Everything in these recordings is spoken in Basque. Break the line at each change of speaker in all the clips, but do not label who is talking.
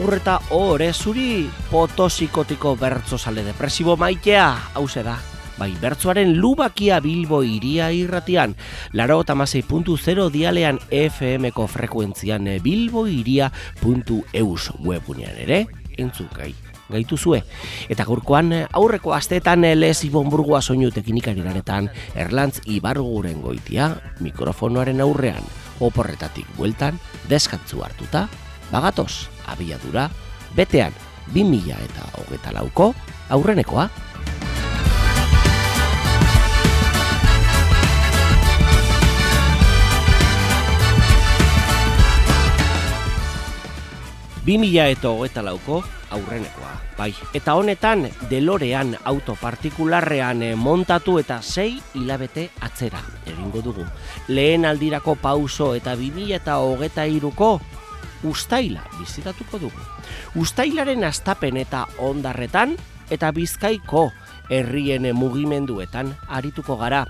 Agurreta, ore zuri, potosikotiko bertzo sale depresibo maitea, hause da. Bai, bertzoaren lubakia bilbo iria irratian, laro tamasei puntu zero dialean FM-ko frekuentzian bilbo iria puntu eus webunean ere, entzukai gaitu zue. Eta gaurkoan aurreko asteetan lez ibonburgoa soinu teknikari lanetan Erlantz Ibarguren goitia mikrofonoaren aurrean oporretatik bueltan deskatzu hartuta bagatoz abiadura betean 2000 eta hogeta lauko aurrenekoa. Mila eta hogeta lauko aurrenekoa, bai. Eta honetan, delorean auto partikularrean montatu eta sei hilabete atzera, egingo dugu. Lehen aldirako pauso eta bi eta hogeta iruko ustaila bizitatuko dugu. Ustailaren astapen eta ondarretan eta bizkaiko herrien mugimenduetan arituko gara.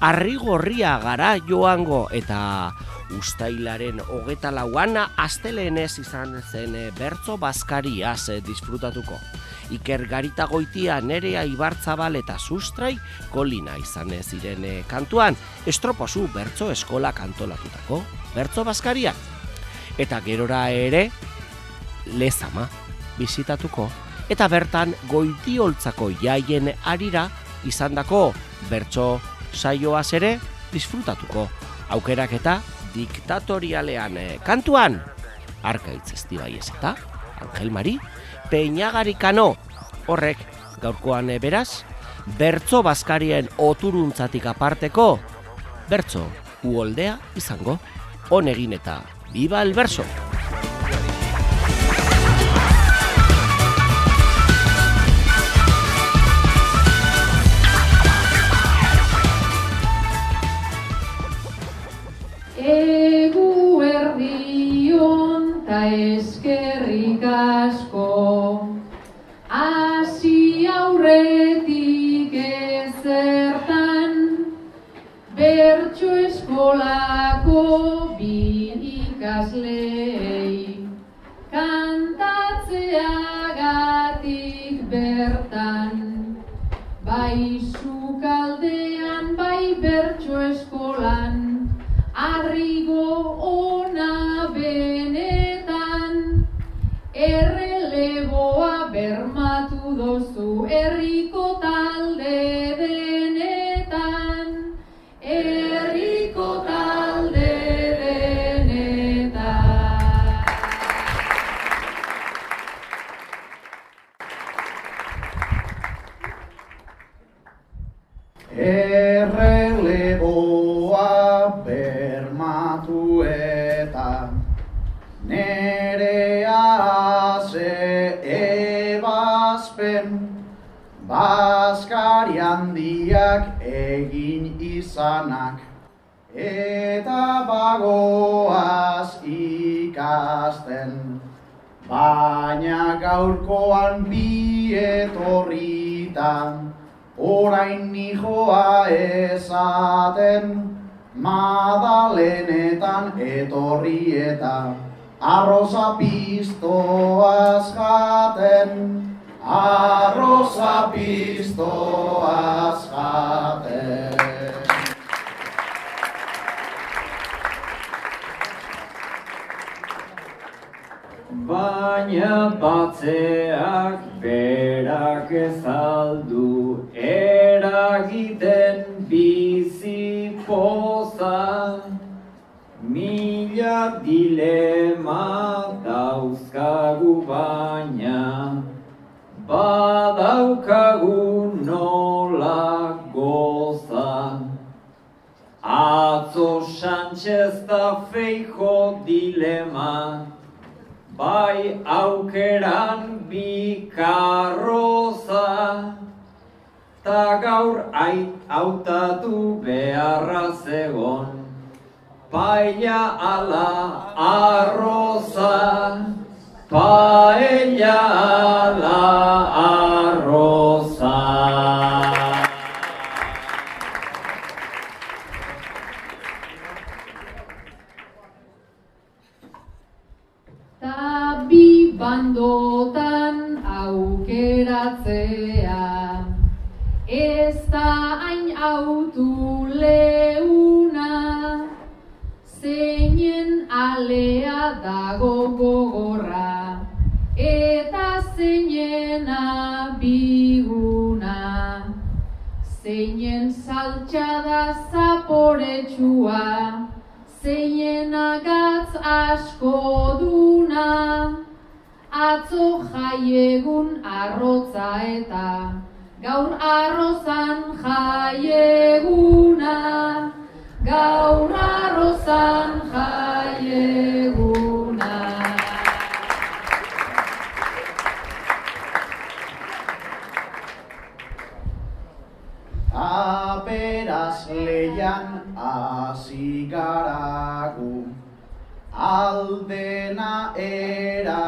Arrigorria gara joango eta ustailaren hogeta lauan asteleenez izan zen bertzo bazkariaz disfrutatuko. Iker garita goitia nerea ibartzabal eta sustrai kolina izan ziren kantuan, estroposu bertzo eskola kantolatutako bertzo bazkariak eta gerora ere lezama bizitatuko eta bertan goitioltzako jaien arira izandako bertso saioaz ere disfrutatuko. Aukerak eta diktatorialean eh, kantuan. Arkaitz estibai ez eta Angel Mari Peñagarikano. Horrek gaurkoan eh, beraz bertso bazkarien oturuntzatik aparteko bertso uoldea izango. Honegin eta ¡Viva el verso!
eskerrik asko hasi aurretik ezertan bertso eskolako bi ikaslei kantatzeagatik bertan. Bai sukaldean bai bertso eskolan arrigo ona benetan. Erreleboa bermatu dozu herriko talde denetan
Erreleboa bermatu eta nerea ze ebazpen Baskari handiak egin izanak eta bagoaz ikasten. Baina gaurkoan bi etorritan orain nijoa ezaten, madalenetan etorri eta arroza piztoaz jaten, arroza piztoaz jaten.
Baina batzeak berak ezaldu eragiten bizi poza Mila dilema dauzkagu baina. Badaukagu nola goza. Atzo Sánchez da feijo dilema. Bai aukeran bi karroza, ta gaur ait hautatu beharra zegon, paella ala arroza, paella ala arroza.
Ta bandotan aukeratzea. Ez da hain autu leuna, zeinen alea dago gogorra, eta zeinena biguna. Zeinen saltxada zaporetsua, zeinen agatz asko duna, atzo jaiegun arrotza eta gaur arrozan jaieguna, gaur arrozan jaieguna.
Aperaz leian hasi garagu, aldena erakusteko,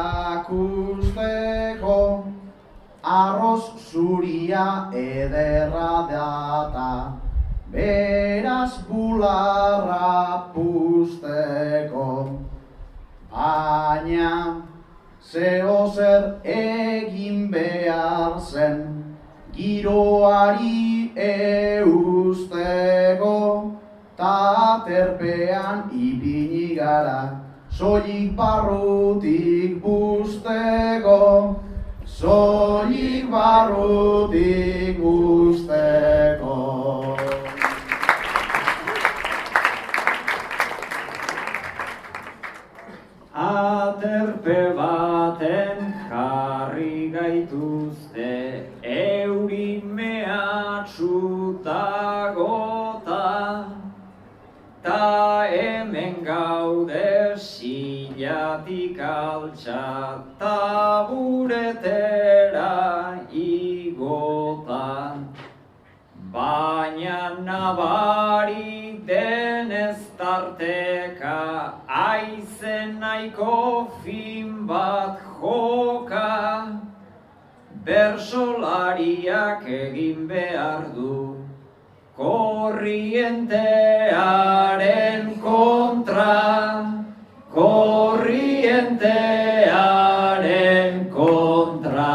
arroz zuria ederra data, beraz bularra pusteko. Baina, zeo zer egin behar zen, giroari eusteko, ta terpean ipini gara, soilik barrutik busteko, soilik barrutik busteko.
Aterpe baten jarri gaituzte euri mehatxuta gota Ta hemen gaude silatik altxa taburetera igota Baina nabari denez tarteka aizen nahiko fin bat joka Bersolariak egin behar du korrientearen kontra korrientearen kontra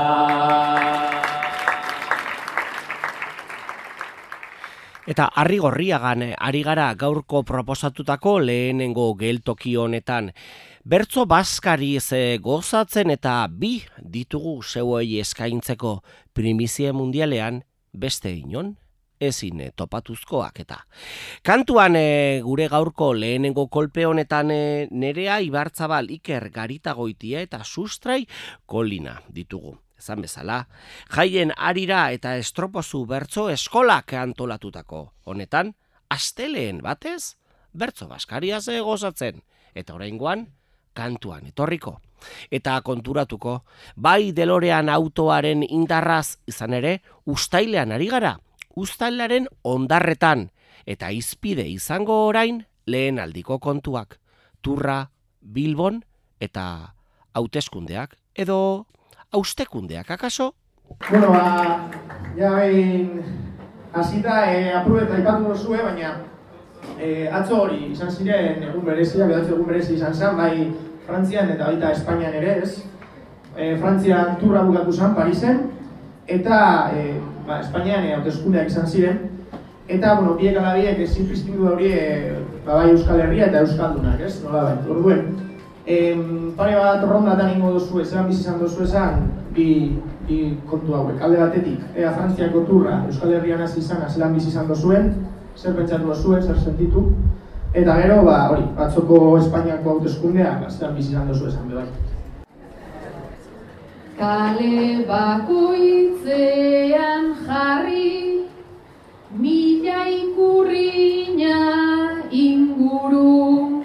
Eta harri gorriagan eh, ari gara gaurko proposatutako lehenengo geltoki honetan. Bertzo baskariz eh, gozatzen eta bi ditugu zeuei eskaintzeko primizie mundialean beste inon ezin eh, topatuzkoak eta. Kantuan eh, gure gaurko lehenengo kolpe honetan eh, nerea ibartzabal iker garitagoitia eta sustrai kolina ditugu. Ezan bezala, jaien arira eta estropozu bertzo eskolak antolatutako. Honetan, asteleen batez, bertzo baskaria ze gozatzen. Eta oraingoan, kantuan etorriko. Eta konturatuko, bai delorean autoaren indarraz izan ere, ustailean ari gara, ustailaren ondarretan, eta izpide izango orain lehen aldiko kontuak. Turra, Bilbon eta hauteskundeak edo austekundeak akaso?
Bueno, ba, ja behin hasita e, apuru eta ipatu duzue, baina e, atzo hori izan ziren egun berezia, behatze egun berezi izan zen, bai Frantzian eta baita Espainian ere ez. E, Frantzian turra bukatu zen, Parisen, eta e, ba, Espainian e, hauteskundeak izan ziren, eta, bueno, biek ala biek ezin piztindu hori e, ba, bai Euskal Herria eta Euskaldunak, ez? Nola bai, orduen. Em, pare bat rondatan ingo duzu, zelan bizi izan duzu esan, bi, bi kontu hauek. Alde batetik, ea Frantziako turra, Euskal Herrian hasi izan, zelan bizi izan duzuen, zer pentsatu duzuen, zer sentitu. Eta gero, ba, hori, batzoko Espainiako ba, zelan bizi izan duzu esan, bai.
Kale bakoitzean jarri, mila ikurriña inguru,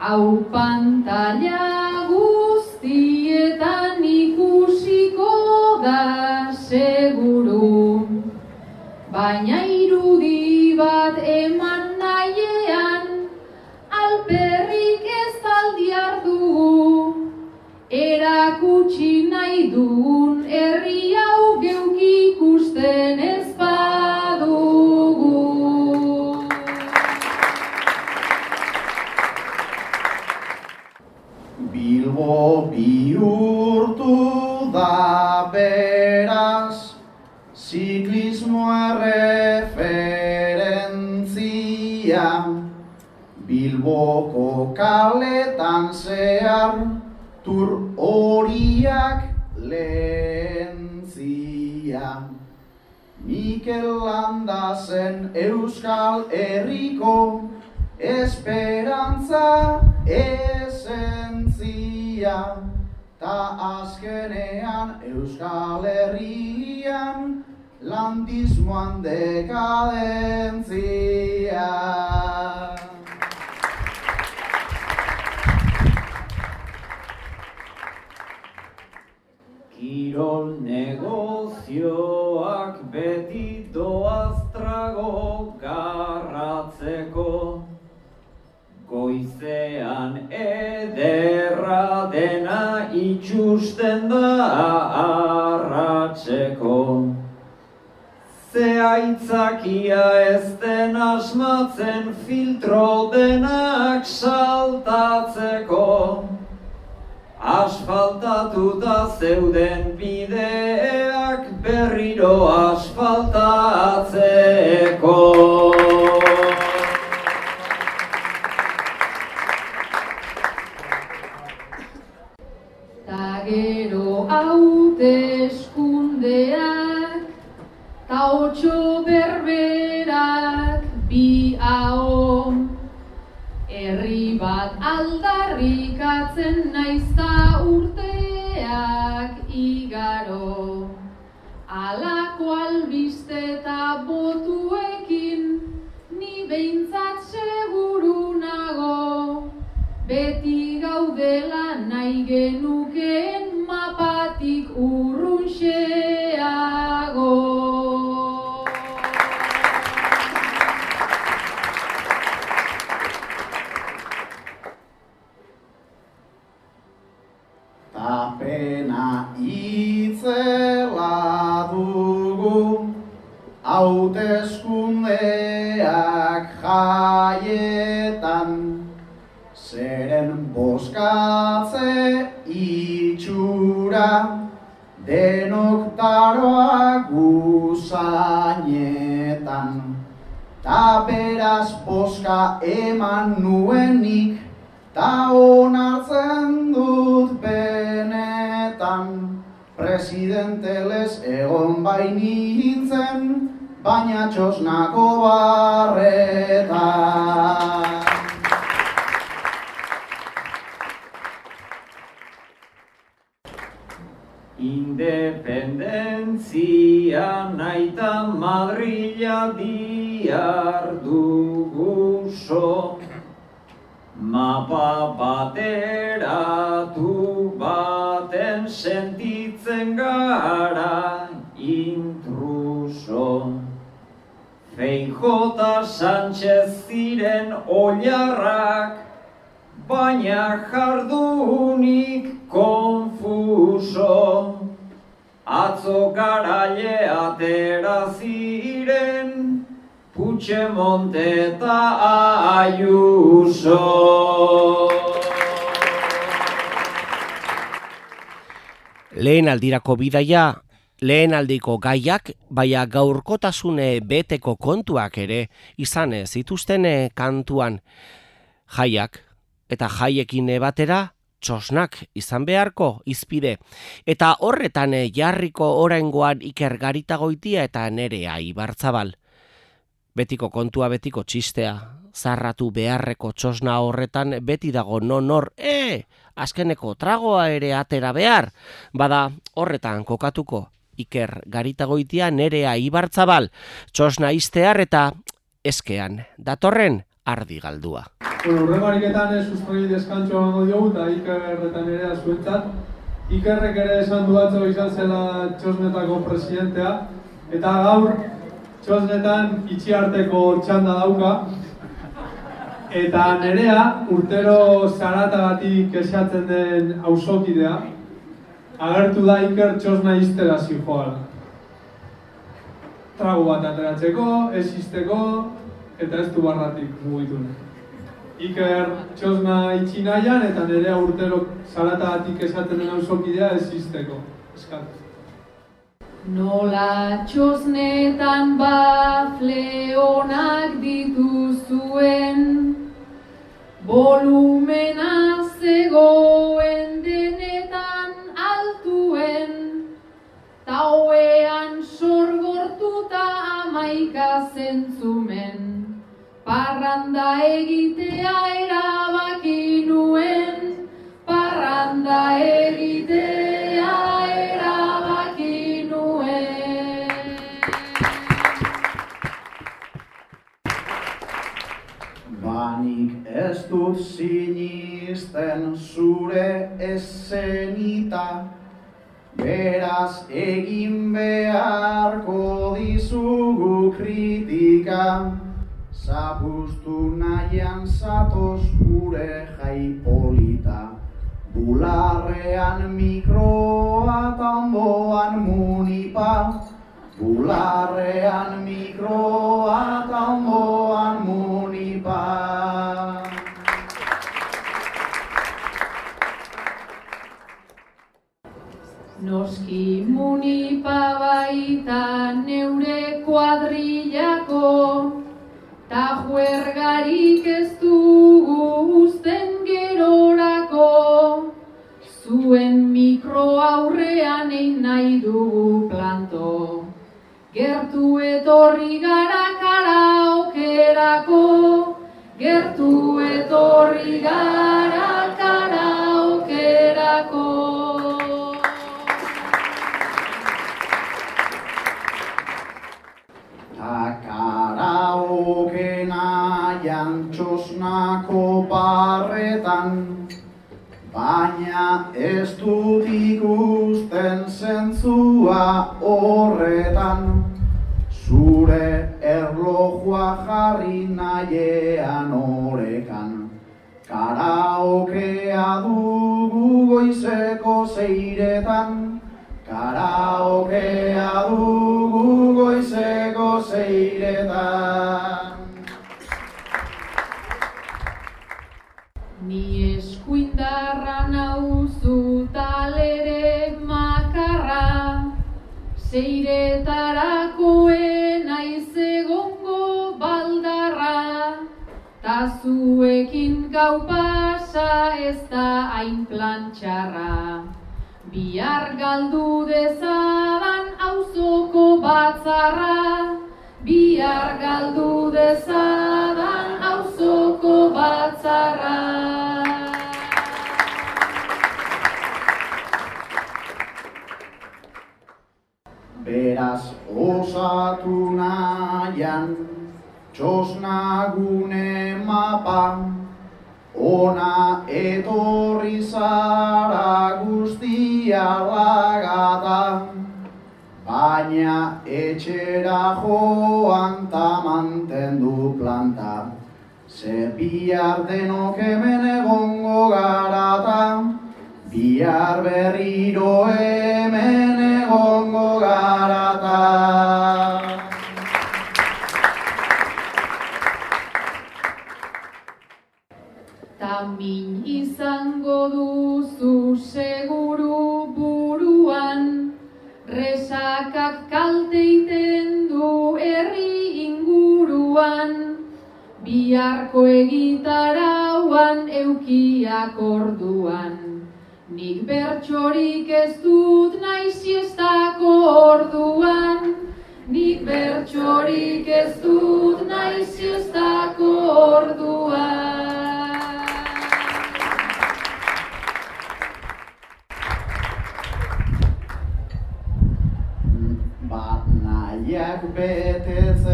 hau pantalla guztietan ikusiko da seguru. Baina irudi bat eman erakutsi nahi dugun herri hau geuki ikusten ez badugu.
Bilbo bihurtu da beraz, ziklismo erreferentzia, Bilboko kaletan zehar, tur horiak lehentzia. Mikel Landa zen Euskal Herriko esperantza esentzia ta azkenean Euskal Herrian landismoan dekadentzia.
Kirol negozioak beti doaz trago garratzeko. Goizean ederra dena itxusten da arratseko. Ze aitzakia ez den asmatzen filtro denak saltatzeko Asfaltatuta zeuden bideak berriro asfaltatzeko.
Aldarrikatzen naizta urteak igaro. Alako albiste eta botuekin, ni behintzat seguru nago. Beti gaudela nahi genukeen mapatik urrunxeago.
Hauteskundeak jaietan zeren boskatze itxura denok taroa guzainetan. Ta beraz boska eman nuenik Ta onartzen dut benetan, presidente les egon bai nintzen, baina txosnako barretan.
Independentzia naita Madrila diar duguso Mapa bateratu baten sentitzen gara intruso Feijota Sánchez ziren oilarrak baina jardunik konfuso. Atzo garaile atera ziren, Puigdemonte eta Ayuso.
Lehen aldirako bidaia, lehen aldiko gaiak, baina gaurkotasune beteko kontuak ere izan zituzten eh, kantuan jaiak eta jaiekin batera txosnak izan beharko izpide. Eta horretan eh, jarriko oraingoan Iker Garitagoitia eta nerea Ibarzabal. Betiko kontua betiko txistea, zarratu beharreko txosna horretan beti dago non hor, e, azkeneko tragoa ere atera behar. Bada horretan kokatuko Iker Garitagoitia nerea Ibarzabal, txosna iztear eta eskean datorren ardi galdua.
Bueno, urrengo ariketan ez sustroi deskantxo emango diogu eta Iker eta nerea zuentzat. Ikerrek ere esan du atzo izan zela txosnetako presidentea eta gaur txosnetan itxiarteko txanda dauka eta nerea urtero zaratagatik esatzen den auzokidea agertu da Iker txosna iztera zijoala. Trago bat ateratzeko, ez izteko, eta ez du barratik mugitu. Iker txosna itxi nahian eta nerea urtero zaratatik esaten den auzokidea ez izteko. Eskat.
Nola txosnetan bafle onak dituzuen Volumena zegoen denetan altuen Tauean sorgortuta amaika zentzumen. Parranda egitea erabaki nuen. Parranda egitea erabaki nuen.
Banik ez dut sinisten zure esenita, beraz egin beharko dizugu kritika. Zapuztu nahian zatoz gure jai polita, bularrean mikroa tamboan munipa, bularrean mikroa tamboan munipa.
Noski munipa baita neure kuadrillako Ta juergarik ez dugu
baina etxera joan ta mantendu planta. Ze bihar denok hemen egongo garata, bihar berriro hemen egongo garata.
Resakak kalteiten du herri inguruan, biharko egitarauan eukiak orduan. Nik bertsorik ez dut nahi siestako orduan, nik bertsorik ez dut nahi siestako orduan.
Betetzerik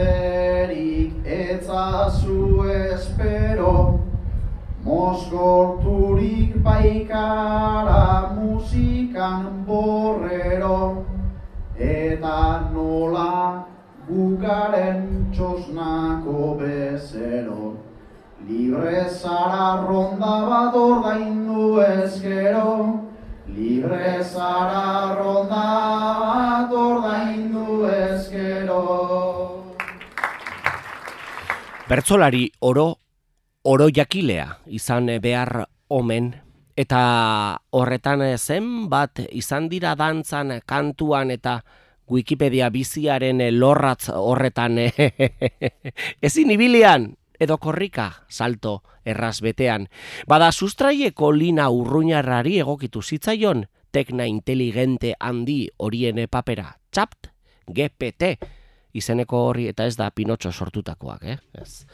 etzazu espero, Moskorturik baikara musikan borrero, Eta nola gugaren txosnako bezero, Libre zara ronda bat ordaindu ezkero, Libre zara ronda bat ordaindu ezkero.
Bertzolari oro oro jakilea izan behar omen. Eta horretan zenbat izan dira dantzan kantuan eta Wikipedia biziaren lorratz horretan. Ezin ibilian edo korrika salto erraz betean. Bada sustraieko lina urruñarrari egokitu zitzaion tekna inteligente handi horien papera. Txapt, GPT, izeneko hori eta ez da pinotxo sortutakoak, eh? Ez.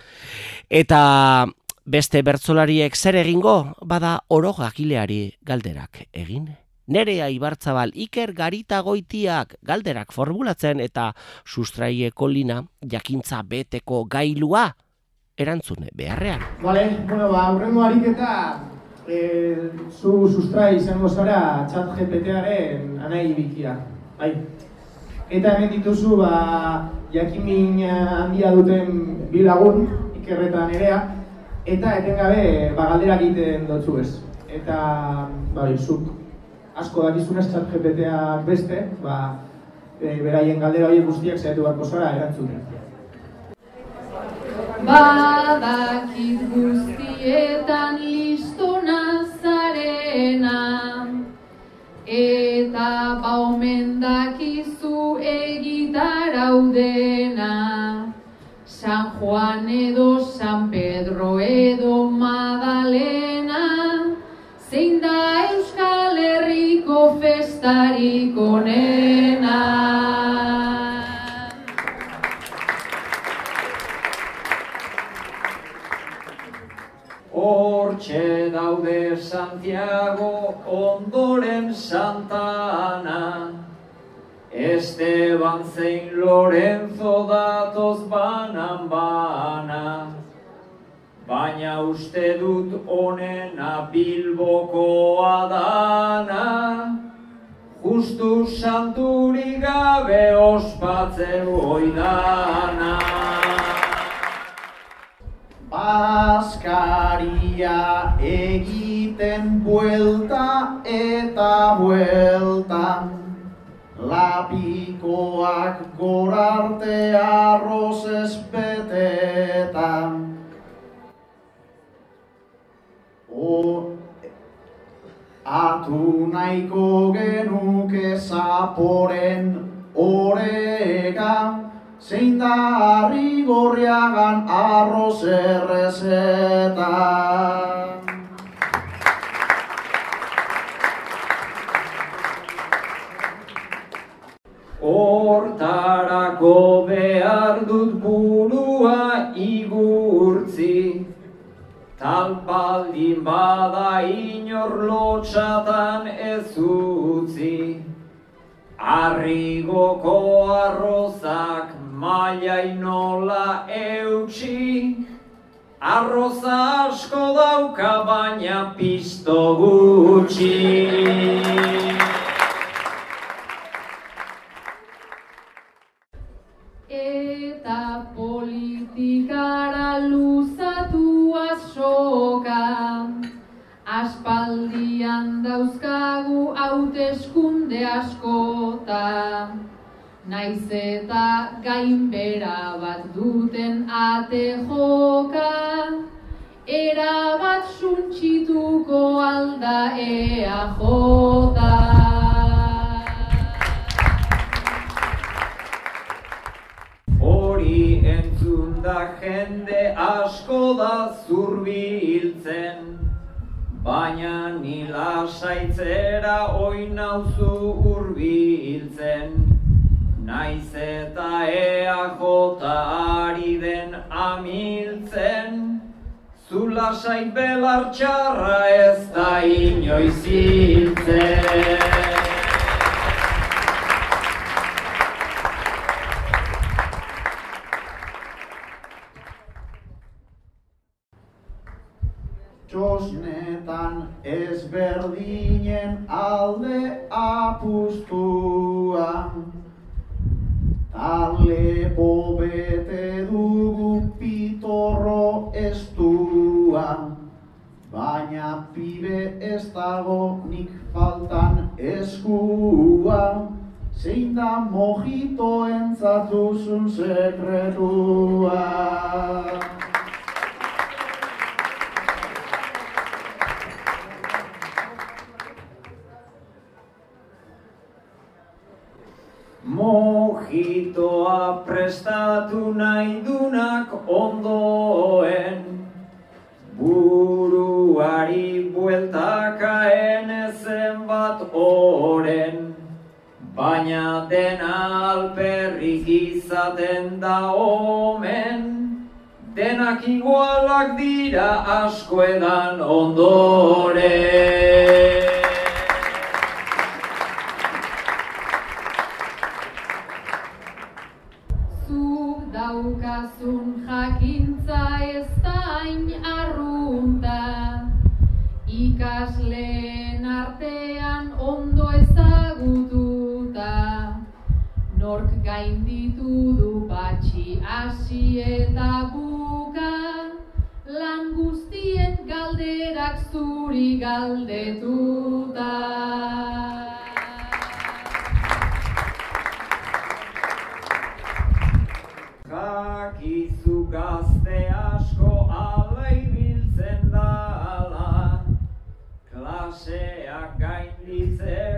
Eta beste bertzolariek zer egingo, bada oro gakileari galderak egin. Nerea Ibartzabal Iker Garita Goitiak galderak formulatzen eta sustraieko lina jakintza beteko gailua erantzune beharrean.
Vale, bueno, ba, aurrengo ariketa e, zu sustrai izango zara chat GPT-aren anai bikia. Bai. Eta hemen dituzu, ba, jakimin handia duten bilagun, ikerretan erea, eta etengabe ba, galderak egiten dutzu ez. Eta, bai, zuk asko dakizunez chat GPT-ak beste, ba, e, beraien galdera horiek guztiak zehatu barko zara erantzuten.
Badakit guztietan listona zarena Eta baumen dakizu egitaraudena San Juan edo San Pedro edo Madalena. Zein da Euskal Herriko festarik onena
Hortxe daude Santiago ondoren Santa Ana. Esteban zein Lorenzo datoz banan bana. Baina uste dut onena Bilbokoa dana Justu santuri gabe ospatzen oidana
Baskaria egiten buelta eta buelta. Lapikoak gorarte arroz espetetan. O, Atu nahiko genuke zaporen orega Zein da harri gorriagan arroz errezeta.
Hortarako behar dut burua igurtzi, Talpaldin bada inor lotxatan ez utzi. Arrigoko arrozak mailai nola eutxi, Arroza asko dauka baina pisto gutxi.
Eta politikara luzatu asoka Aspaldian dauzkagu hauteskunde askota Naiz eta gainbera bat duten ate joka Era bat suntxituko alda ea jota
Hori entzun da jende asko da zurbiltzen, baina ni lasaitzera oin nauzu hurbiltzen. Naiz eta EAJ ari den amiltzen, zu lasai belar txarra ez da inoiz hiltzen. பெற்ற izaten da omen Denak igualak dira asko edan ondoren
galderak zuri galdetuta.
Jakizu gazte asko ala ibiltzen dala. Klaseak gainditzeko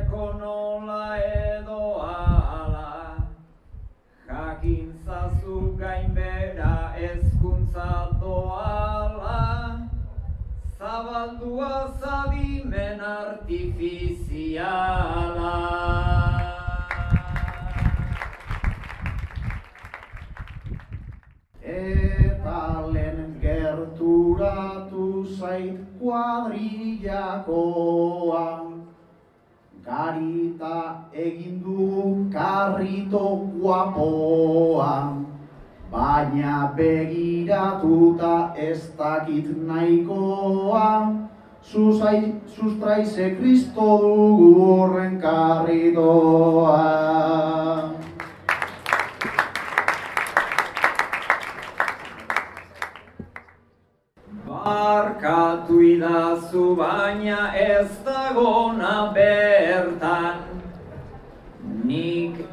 Zabaldua zadimen artifiziala.
Eta lehen gerturatu zait kuadrillakoa Garita egin du karrito guapoa Baina begiratuta ez dakit nahikoa. Zuzai, sustraize kristo dugu horren karritoa
Barkatu idazu baina ez dagona bertan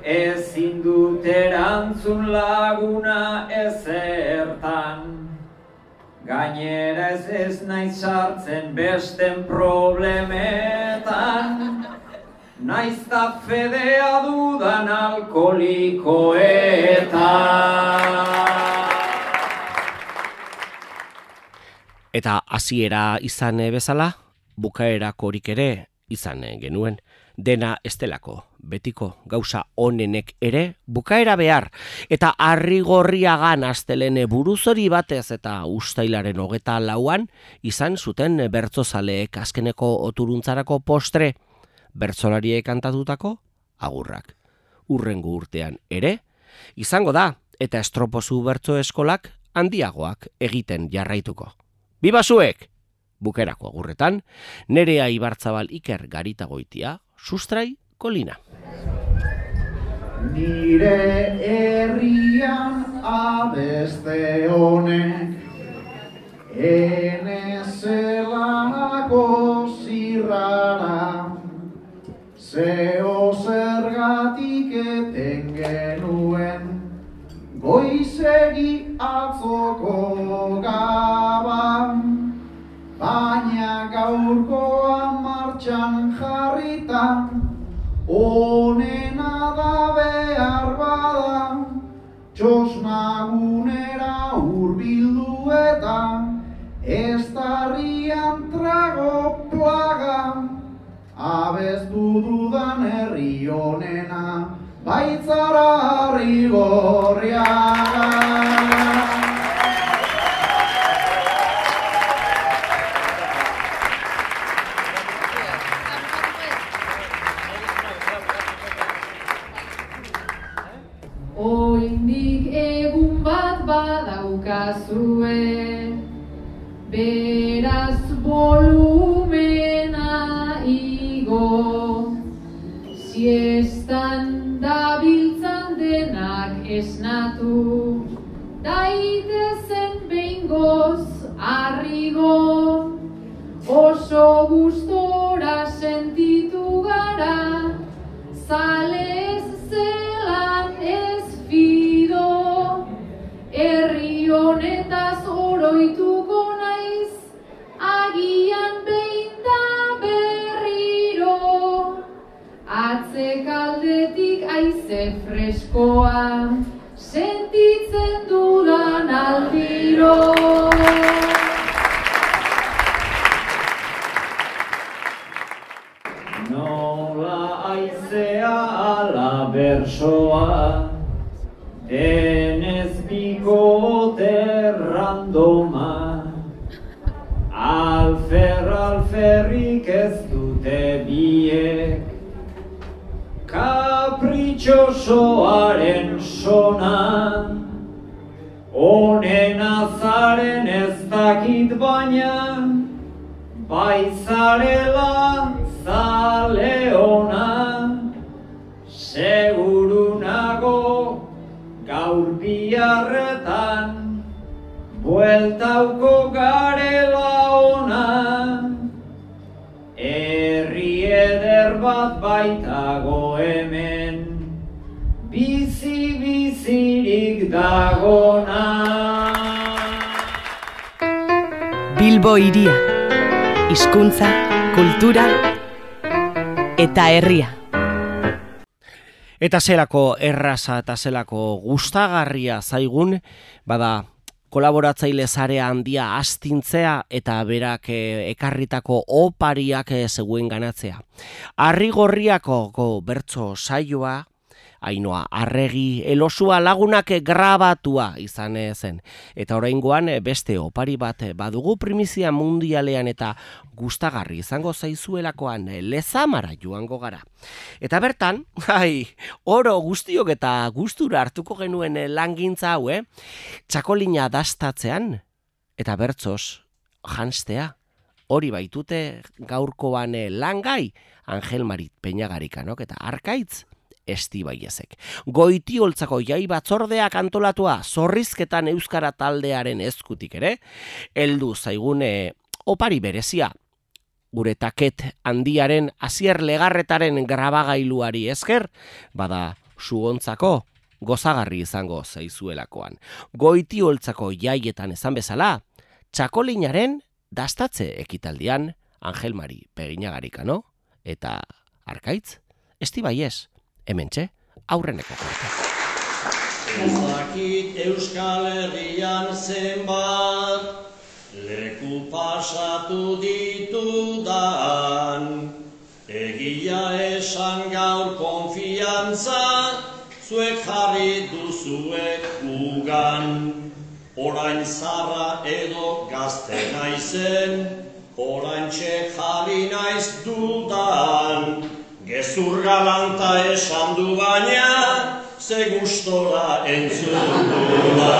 ezin dut erantzun laguna ezertan. Gainera ez ez naiz sartzen besten problemetan. Naiz ta fedea dudan alkoholikoetan.
Eta hasiera izan bezala, bukaerakorik ere izan genuen. Dena estelako, betiko gauza onenek ere bukaera behar. Eta arrigorriagan astelene buruzori batez eta ustailaren hogeta lauan izan zuten bertzozaleek azkeneko oturuntzarako postre. Bertzolariek kantatutako agurrak. Urrengo urtean ere, izango da eta estropozu bertzo eskolak handiagoak egiten jarraituko. Biba zuek! Bukerako agurretan, nerea ibartzabal iker garita goitia, sustrai kolina.
Nire herrian abeste honek Ene zelako zirrara Zeo zergatik eten genuen Goizegi atzoko gaban Baina gaurkoa martxan jarrita Honena da behar bada Txosnagunera urbildu eta Ez darrian trago plaga. Abestu dudan herri honena Baitzara harri gorriaga
badaukazue Beraz volumena igo Siestan dabiltzan denak esnatu Daitezen behingoz arrigo Oso gustora sentitu gara Zale freskoa, sentitzen dudan aldiro.
Nola aizea ala bersoa, denez bikote randoma. Alfer alferrik ez kapritxosoaren sonan. Honen azaren ez dakit baina, bai zarela zale ona, seguru nago gaur biharretan, bueltauko garela ona. Herri eder bat baitago hemen, bizirik dagona.
Bilbo iria. Hizkuntza, kultura eta herria.
Eta zelako erraza eta zelako gustagarria zaigun, bada kolaboratzaile zarea handia astintzea eta berak eh, ekarritako opariak eh, zegoen ganatzea. Arrigorriako bertso saioa, Ainoa, arregi, elosua lagunak grabatua izan eh, zen. Eta oraingoan eh, beste opari bat eh, badugu primizia mundialean eta gustagarri izango zaizuelakoan lezamara joango gara. Eta bertan, ai, oro guztiok eta gustura hartuko genuen langintza hau, eh? Txakolina dastatzean eta bertzos janstea. Hori baitute gaurkoan langai Angel Marit Peñagarikanok eta Arkaitz estibaiezek. Goiti holtzako jai batzordeak antolatua zorrizketan euskara taldearen eskutik ere, heldu zaigune opari berezia, gure taket handiaren azier legarretaren grabagailuari esker, bada suontzako gozagarri izango zaizuelakoan. Goiti holtzako jaietan esan bezala, txakolinaren dastatze ekitaldian Angel Mari Peginagarikano eta Arkaitz, estibaiez, hementxe aurreneko korte.
Ezakit Euskal Herrian zenbat leku pasatu ditudan. Egia esan gaur konfiantza zuek jarri duzuek ugan. Orain zarra edo gazte naizen, orain txek jarri naiz dudan Gezur galanta esan du baina, ze gustora entzun duda.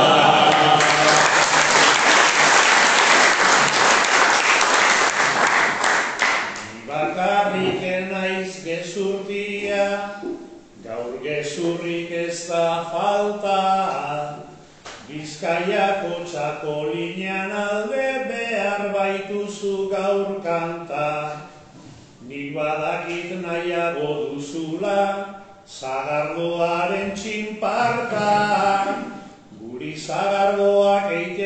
Bakarrik naiz gezurtia, gaur gezurrik ez da falta. Bizkaiako txakolinean alde behar baituzu gaur kanta. Badakit nahiago duzula, zagardoaren txinparta. Guri zagardoak eite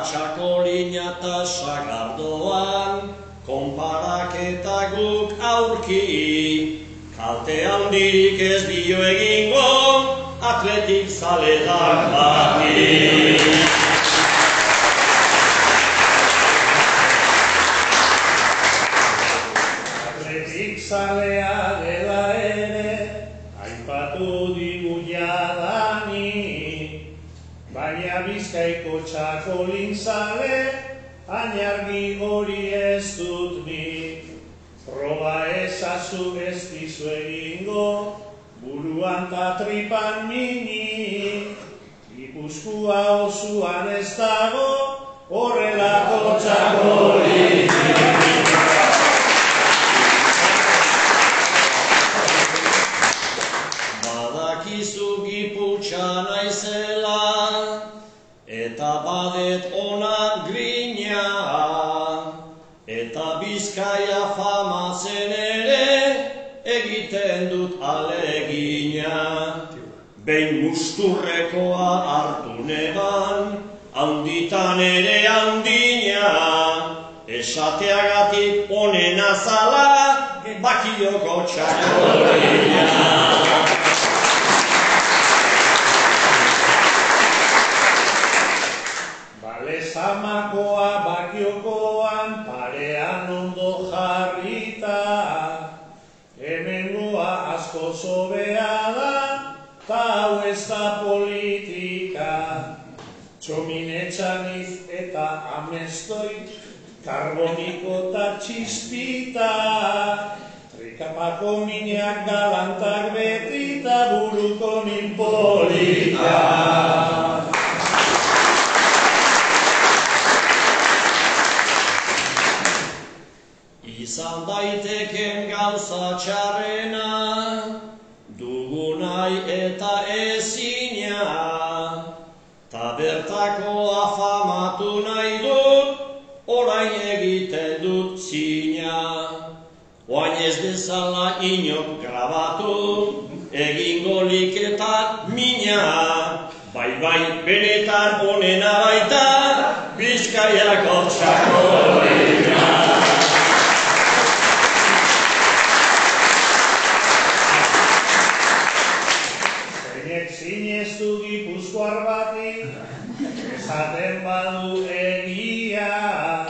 Ta txakolina ta sagardoan, konparaketa guk aurki, kalte handirik ez dio egingo, atletik zaledak bati. Txakolin zale, ainargi hori ez dut ni. Proba ezazu ez dizu egingo, buruan ta tripan mini, ikuskua osuan ez dago, horrelako txakolin.
Behin musturrekoa hartu neban, handitan ere handina. Esateagatik honen azala, bakioko txakolina.
Bale zamakoa bakiokoan parean ondo jarrita Hemengoa asko zobea ez da politika Txominetxaniz eta amestoi, karboniko eta txispita Trikapako minak galantak beti eta buruko min polita.
Izan daiteken gauza txarrena, dugunai eta ezina. Ta bertako afamatu nahi dut, orain egiten dut zina. Oain ez bezala inok grabatu, egingo liketan mina. Bai bai benetan onena baita, Bizkaiako txakolina.
Zeinek sinestu gipuzkoar bati, esaten badu egia.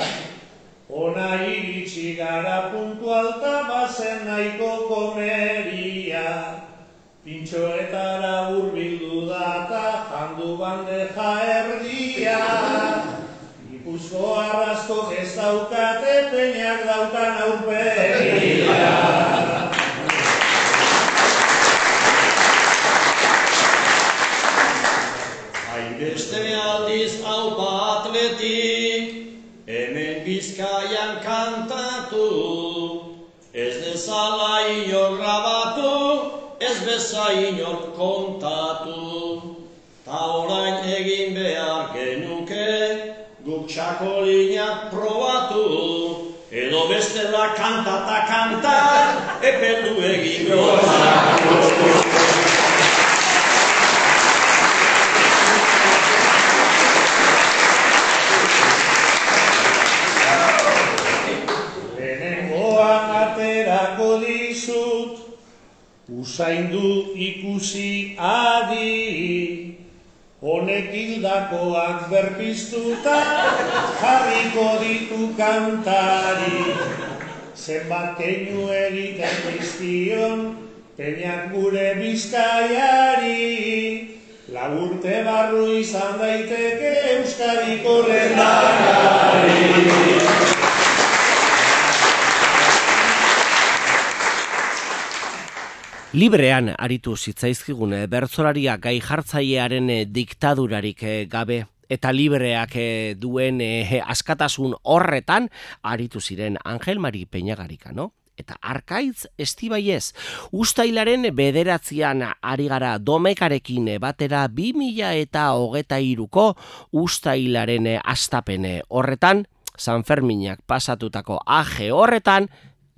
Ona iritsi gara puntu alta bazen nahiko komeria. Pintxoetara hurbildu da ta jandu bandeja erdia. Gipuzko arrasko ez daukate peinak daukan
kanta ta kanta, epeldu egin.
Lehenengoan aterako dizut, usaindu ikusi adi, honek hildakoak berpiztuta, jarriko ditu kantari. Zenbat keinu egiten dizkion, peinak gure bizkaiari, Laburte barru izan daiteke Euskadiko lehendakari.
Librean aritu zitzaizkigun bertsolaria gai jartzailearen diktadurarik eh, gabe eta libreak eh, duen eh, askatasun horretan aritu ziren Angel Mari Peñagarika, no? Eta arkaitz estibaiez, ustailaren bederatzean ari gara domekarekin batera 2000 eta hogeta iruko ustailaren astapene horretan, San Ferminak pasatutako aje horretan,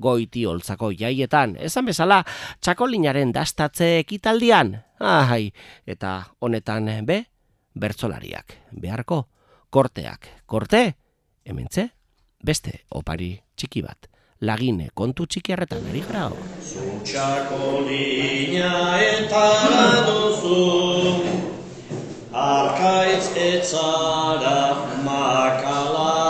goiti holtzako jaietan, esan bezala txakolinaren dastatze ekitaldian, ahai, eta honetan be, bertzolariak, beharko, korteak, korte, hementze, beste opari txiki bat, lagine kontu txiki harretan ari gara hor.
Txakolina eta duzu, arkaitz etzara makala,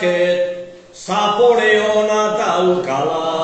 dezaket, zapore ona daukala.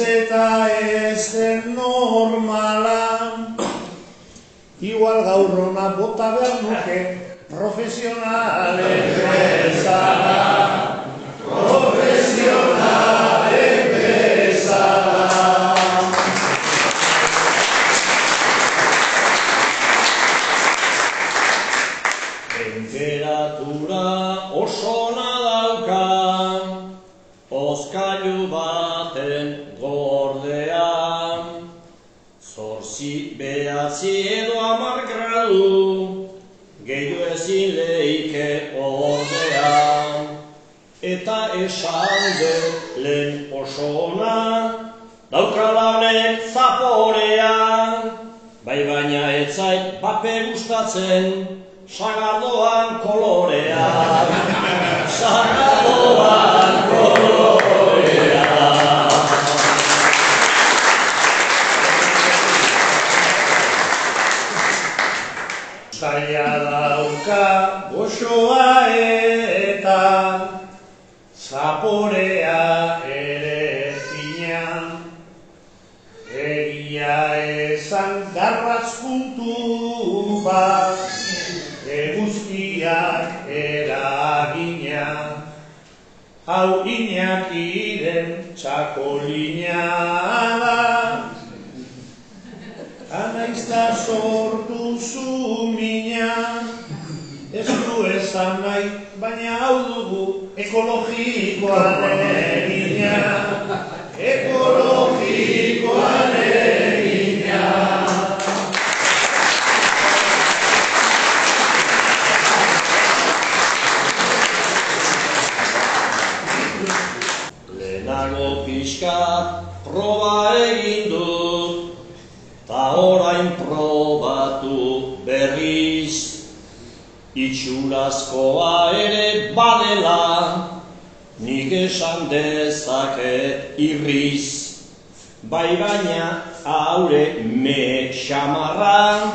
Eta ez den normala. Igual gaur hona bota behar nuke Profesionalen bezala Profesionalen bezala Temperatura oso ona dauka. Oskailu behatzi edo amar gradu Gehiu ezin leike ordean Eta esan dut lehen oso ona Daukala honek zaporean Bai baina ez zait pape gustatzen Sagardoan kolorean Sagardoan dauka goxoa eta zaporea ere fina Egia esan garratz puntu bat eguzkiak eragina. Hau inakiren txakolina da. Anaizta sortu zu mina Ez du esan nahi, baina hau dugu ekologikoan egina Itxurazkoa ere badela Nik esan dezaket irriz. Bai baina haure me xamarra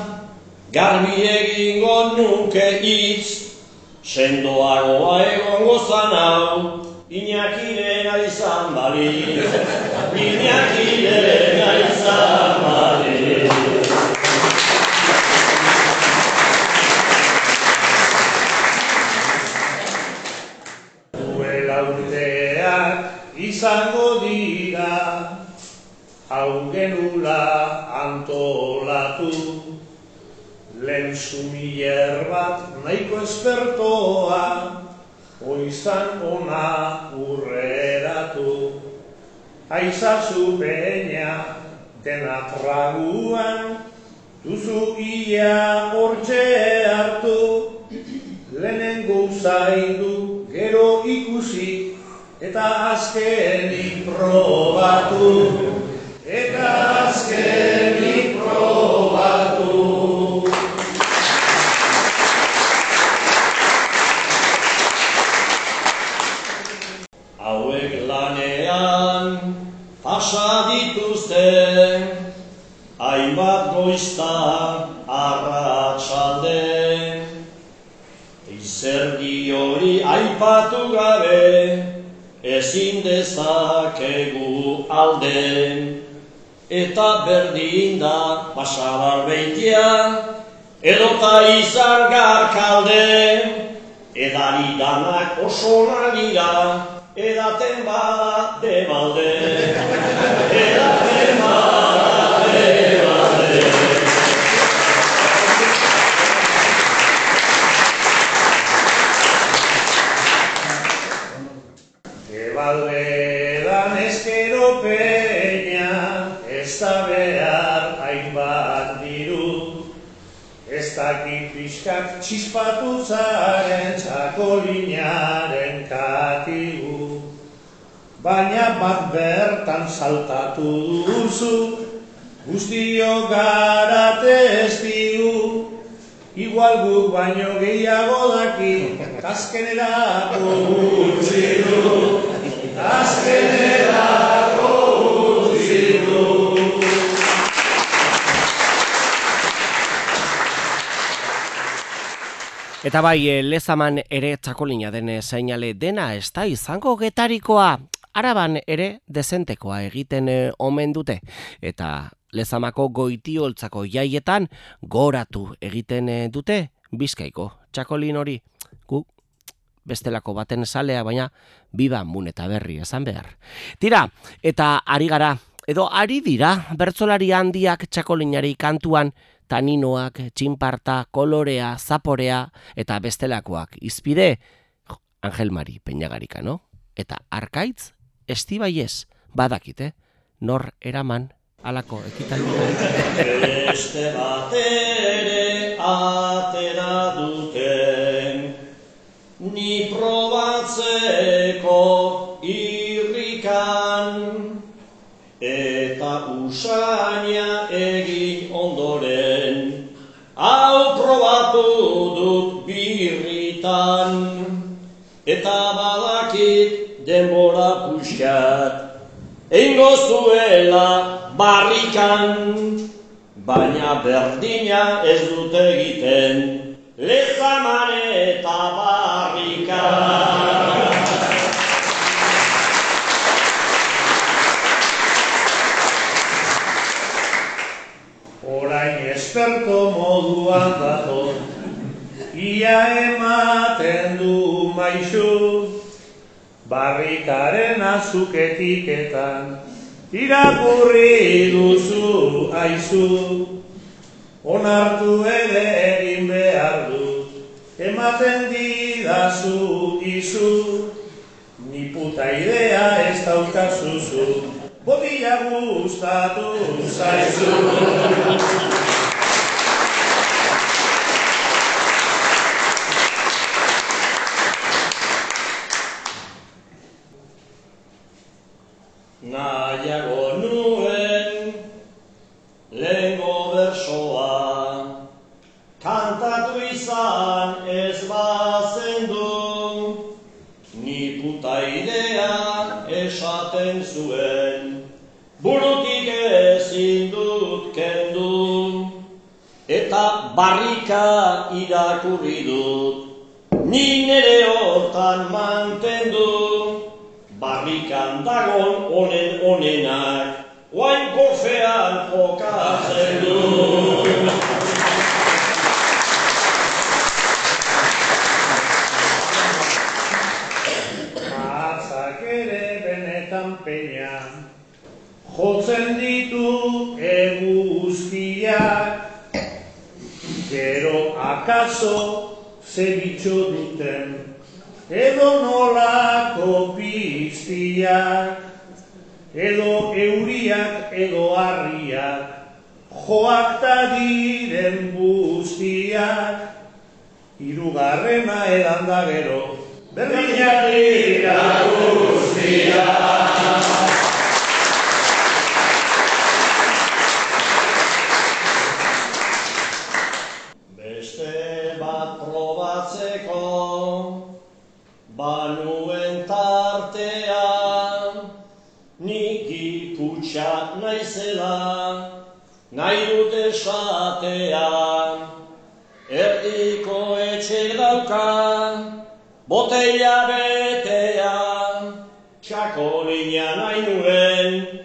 Garbi egingo nuke hitz. Sendoagoa egongo zan hau Iñakiren ari zan baliz Iñakiren ari zan baliz izango dira. Hau antolatu. Lehen sumier bat nahiko espertoa Oizan ona urreratu. Aizazu peña dena traguan Duzu ia hortxe hartu. Lehenengo zaindu gero ikusi Eta azkenik probatu. Eta azkenik probatu. Hauek lanean pasa dituzte Hainbat goizta arratsalde. Izerdi hori aipatu gabe Ezin dezakegu alde Eta berdin da pasabar beitia Edota izar garkalde Edari danak oso nagira Edaten bada debalde pixkak txispatu zaren txakolinaren katigu. Baina bat bertan saltatu duzu Guztio gara testigu igual guk baino gehiago daki, azkenerako utzi du,
Eta bai, eh, lezaman ere txakolina den seinale dena ez da izango getarikoa. Araban ere dezentekoa egiten eh, omen dute. Eta lezamako goitioltzako jaietan goratu egiten eh, dute bizkaiko txakolin hori. Gu bestelako baten salea, baina biba mun eta berri esan behar. Tira, eta ari gara, edo ari dira, bertzolari handiak txakolinari kantuan, taninoak, txinparta, kolorea, zaporea eta bestelakoak. Izpide, Angel Mari Peñagarika, no? Eta arkaitz, estibaiez, badakite, nor eraman alako ekitaldia.
Beste bat ere atera duten, ni probatzeko probatu dut birritan, eta badakit denbora puxkat, Eingo zuela barrikan, baina berdina ez dute egiten, lezaman eta barrikan.
Orain esperto moduan dator, ia ematen du maizu, barrikaren azuketiketan, irakurri duzu aizu, onartu ere egin behar du, ematen didazu izu, ni puta idea ez daukazuzu, botila gustatu zaizu.
Barrika irakurri dut. Ni nere hortan mantendu. Barrikan dagon honen honenak, oain gofean jokatzen du.
Matzak ere benetan peina, jotzen ditu eguzkiak, gero akaso zebitxo duten, edo nolako piztiak, edo euriak edo harriak, joak ta diren guztiak, hirugarrena edan da gero, berdinak dira
esatean, erdiko etxe dauka, botella betean, txakolina nahi nuen,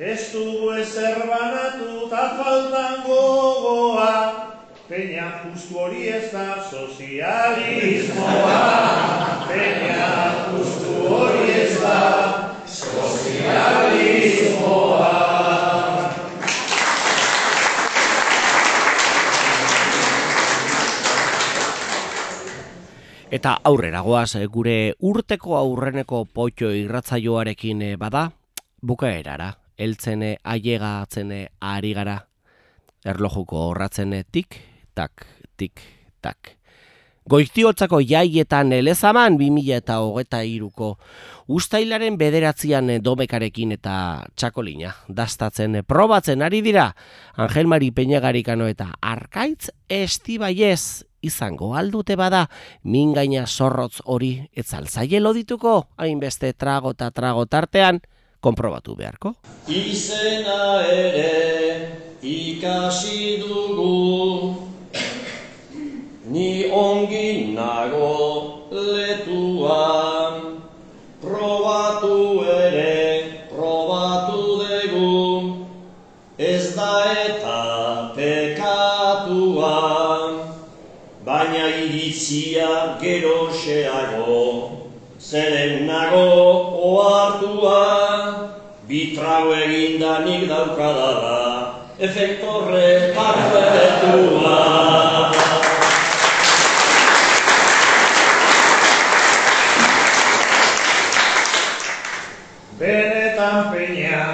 Ez
dugu ezer banatu ta faltan gogoa, peña justu hori ez da sozialismoa. Peña justu hori ez da sozialismoa.
Eta aurrera goaz, gure urteko aurreneko potxo irratzaioarekin eh, bada, bukaerara, heltzene ailegatzene ari gara, erlojuko horratzene tik, tak, tik, tak. Goiztiotzako jaietan elezaman 2000 eta hogeta iruko ustailaren bederatzian domekarekin eta txakolina dastatzen eh, probatzen ari dira. Angel Mari Peñagarikano eta Arkaitz Estibaiez izango aldute bada mingaina zorrotz hori etzaltzaile lodituko? Hainbeste trago eta trago tartean konprobatu beharko.
Izena ere ikasi dugu. Ni ongi nago letuan Probatu ere, probatu dugu. Ez da eta pekatuan Baina iritzia geroxeago Zeren nago oartua Bitrago eginda nik daukadala Efektorre parfetua Benetan peña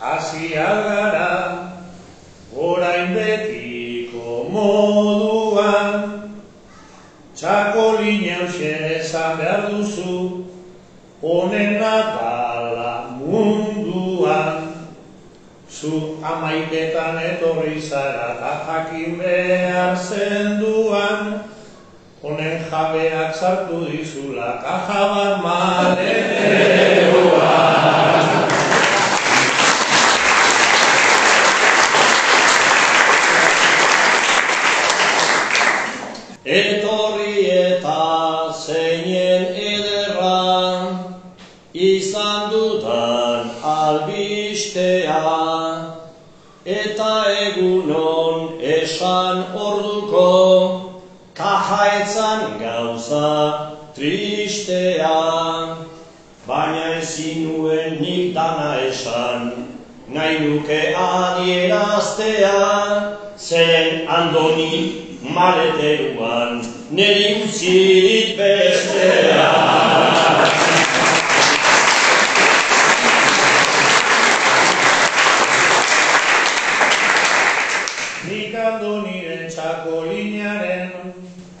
hasi algara Txakolina eusen esan behar duzu honena dala munduan Zu amaiketan etorri zara eta jakin behar zenduan Honen jabeak sartu dizula kaja bat maleteroan. Egunon esan orduko, kajaetzan gauza tristea, baina ezin nuen nik dana esan, nahi nuke adieraztea, zeren andoni maleteruan, niri utzirik bestea. Nik andoniren txakolinaren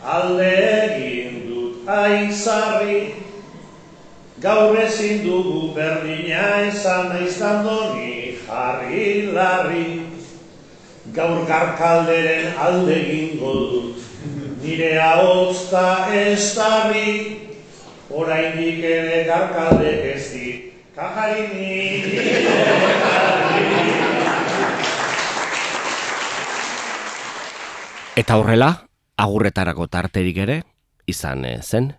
alde egin dut aizarri,
Gaur ezin dugu berdina izan naiztan doni jarri larri. Gaur garkalderen alde egingo dut, nire ahotz da ez darri. Oraindik ere garkaldek ez di, kajarini.
Eta horrela, agurretarako tarterik ere, izan zen,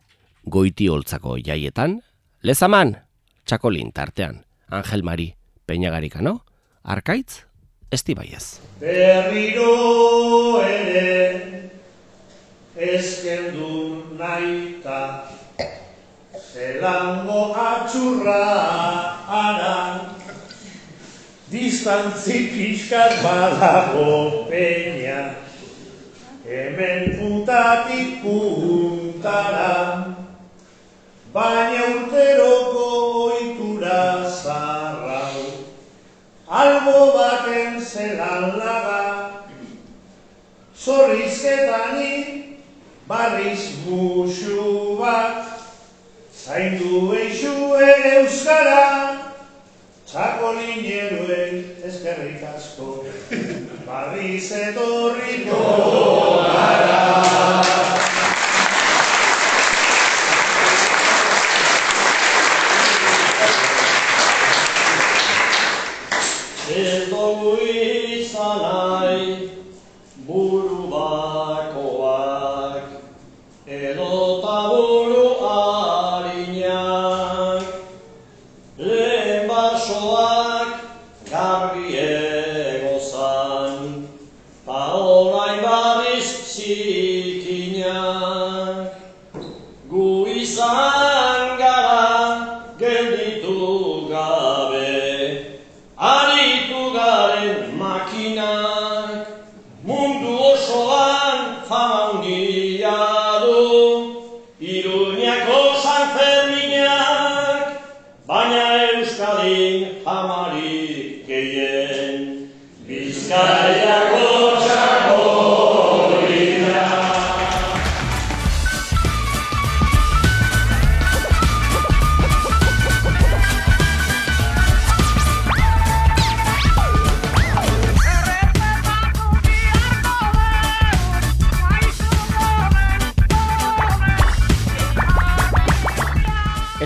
goiti holtzako jaietan, lezaman, txakolin tartean, Angel Mari, Peñagarika, no? Arkaitz, esti baiez.
Berriro ere ezkendu naita Zelango atxurra ara Distantzi pixkat badago peña Hemen puntatik puntara Baina urteroko oitura zarrau. Albo baten zelan laga Zorrizketani barriz musu bat. Zaindu eixue euskara. Txakolineroen eskerrik asko. Barriz etorriko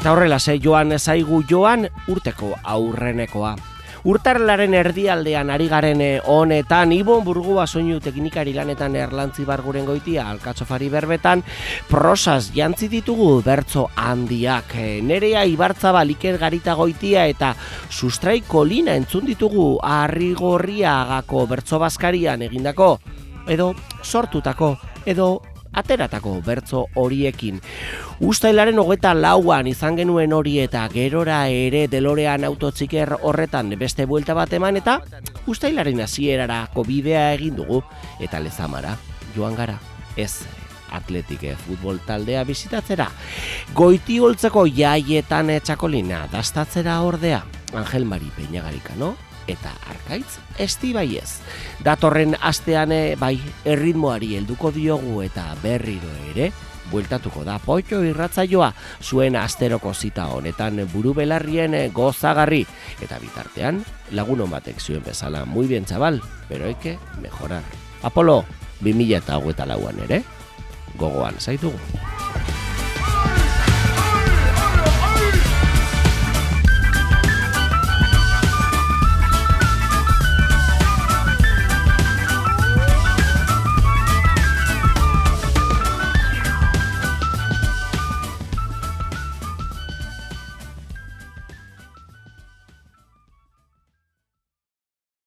Eta horrela ze joan zaigu joan urteko aurrenekoa. Urtarlaren erdialdean ari garen eh, honetan, Ibon Burgua soinu teknikari lanetan erlantzi barguren goitia, alkatzofari berbetan, prosaz jantzi ditugu bertzo handiak. Eh, Nerea Ibartzaba liker garita goitia eta sustrai kolina entzun ditugu arrigorriagako bertzo baskarian egindako, edo sortutako, edo ateratako bertzo horiekin. Uztailaren hogeta lauan izan genuen hori eta gerora ere delorean autotziker horretan beste buelta bat eman eta Uztailaren hasierarako bidea egin dugu eta lezamara joan gara. Ez atletik futbol taldea bizitatzera. Goiti holtzeko jaietan txakolina dastatzera ordea. Angel Mari Peñagarika, no? Eta arkaitz esti baiez. Datorren astean eh, bai erritmoari helduko diogu eta berriro ere bueltatuko da poitxo irratzaioa zuen asteroko zita honetan buru belarrien eh, gozagarri eta bitartean lagunon batek zuen bezala muy bien chaval, pero hay que mejorar. Apolo 2000 eta lauan ere gogoan zaitugu.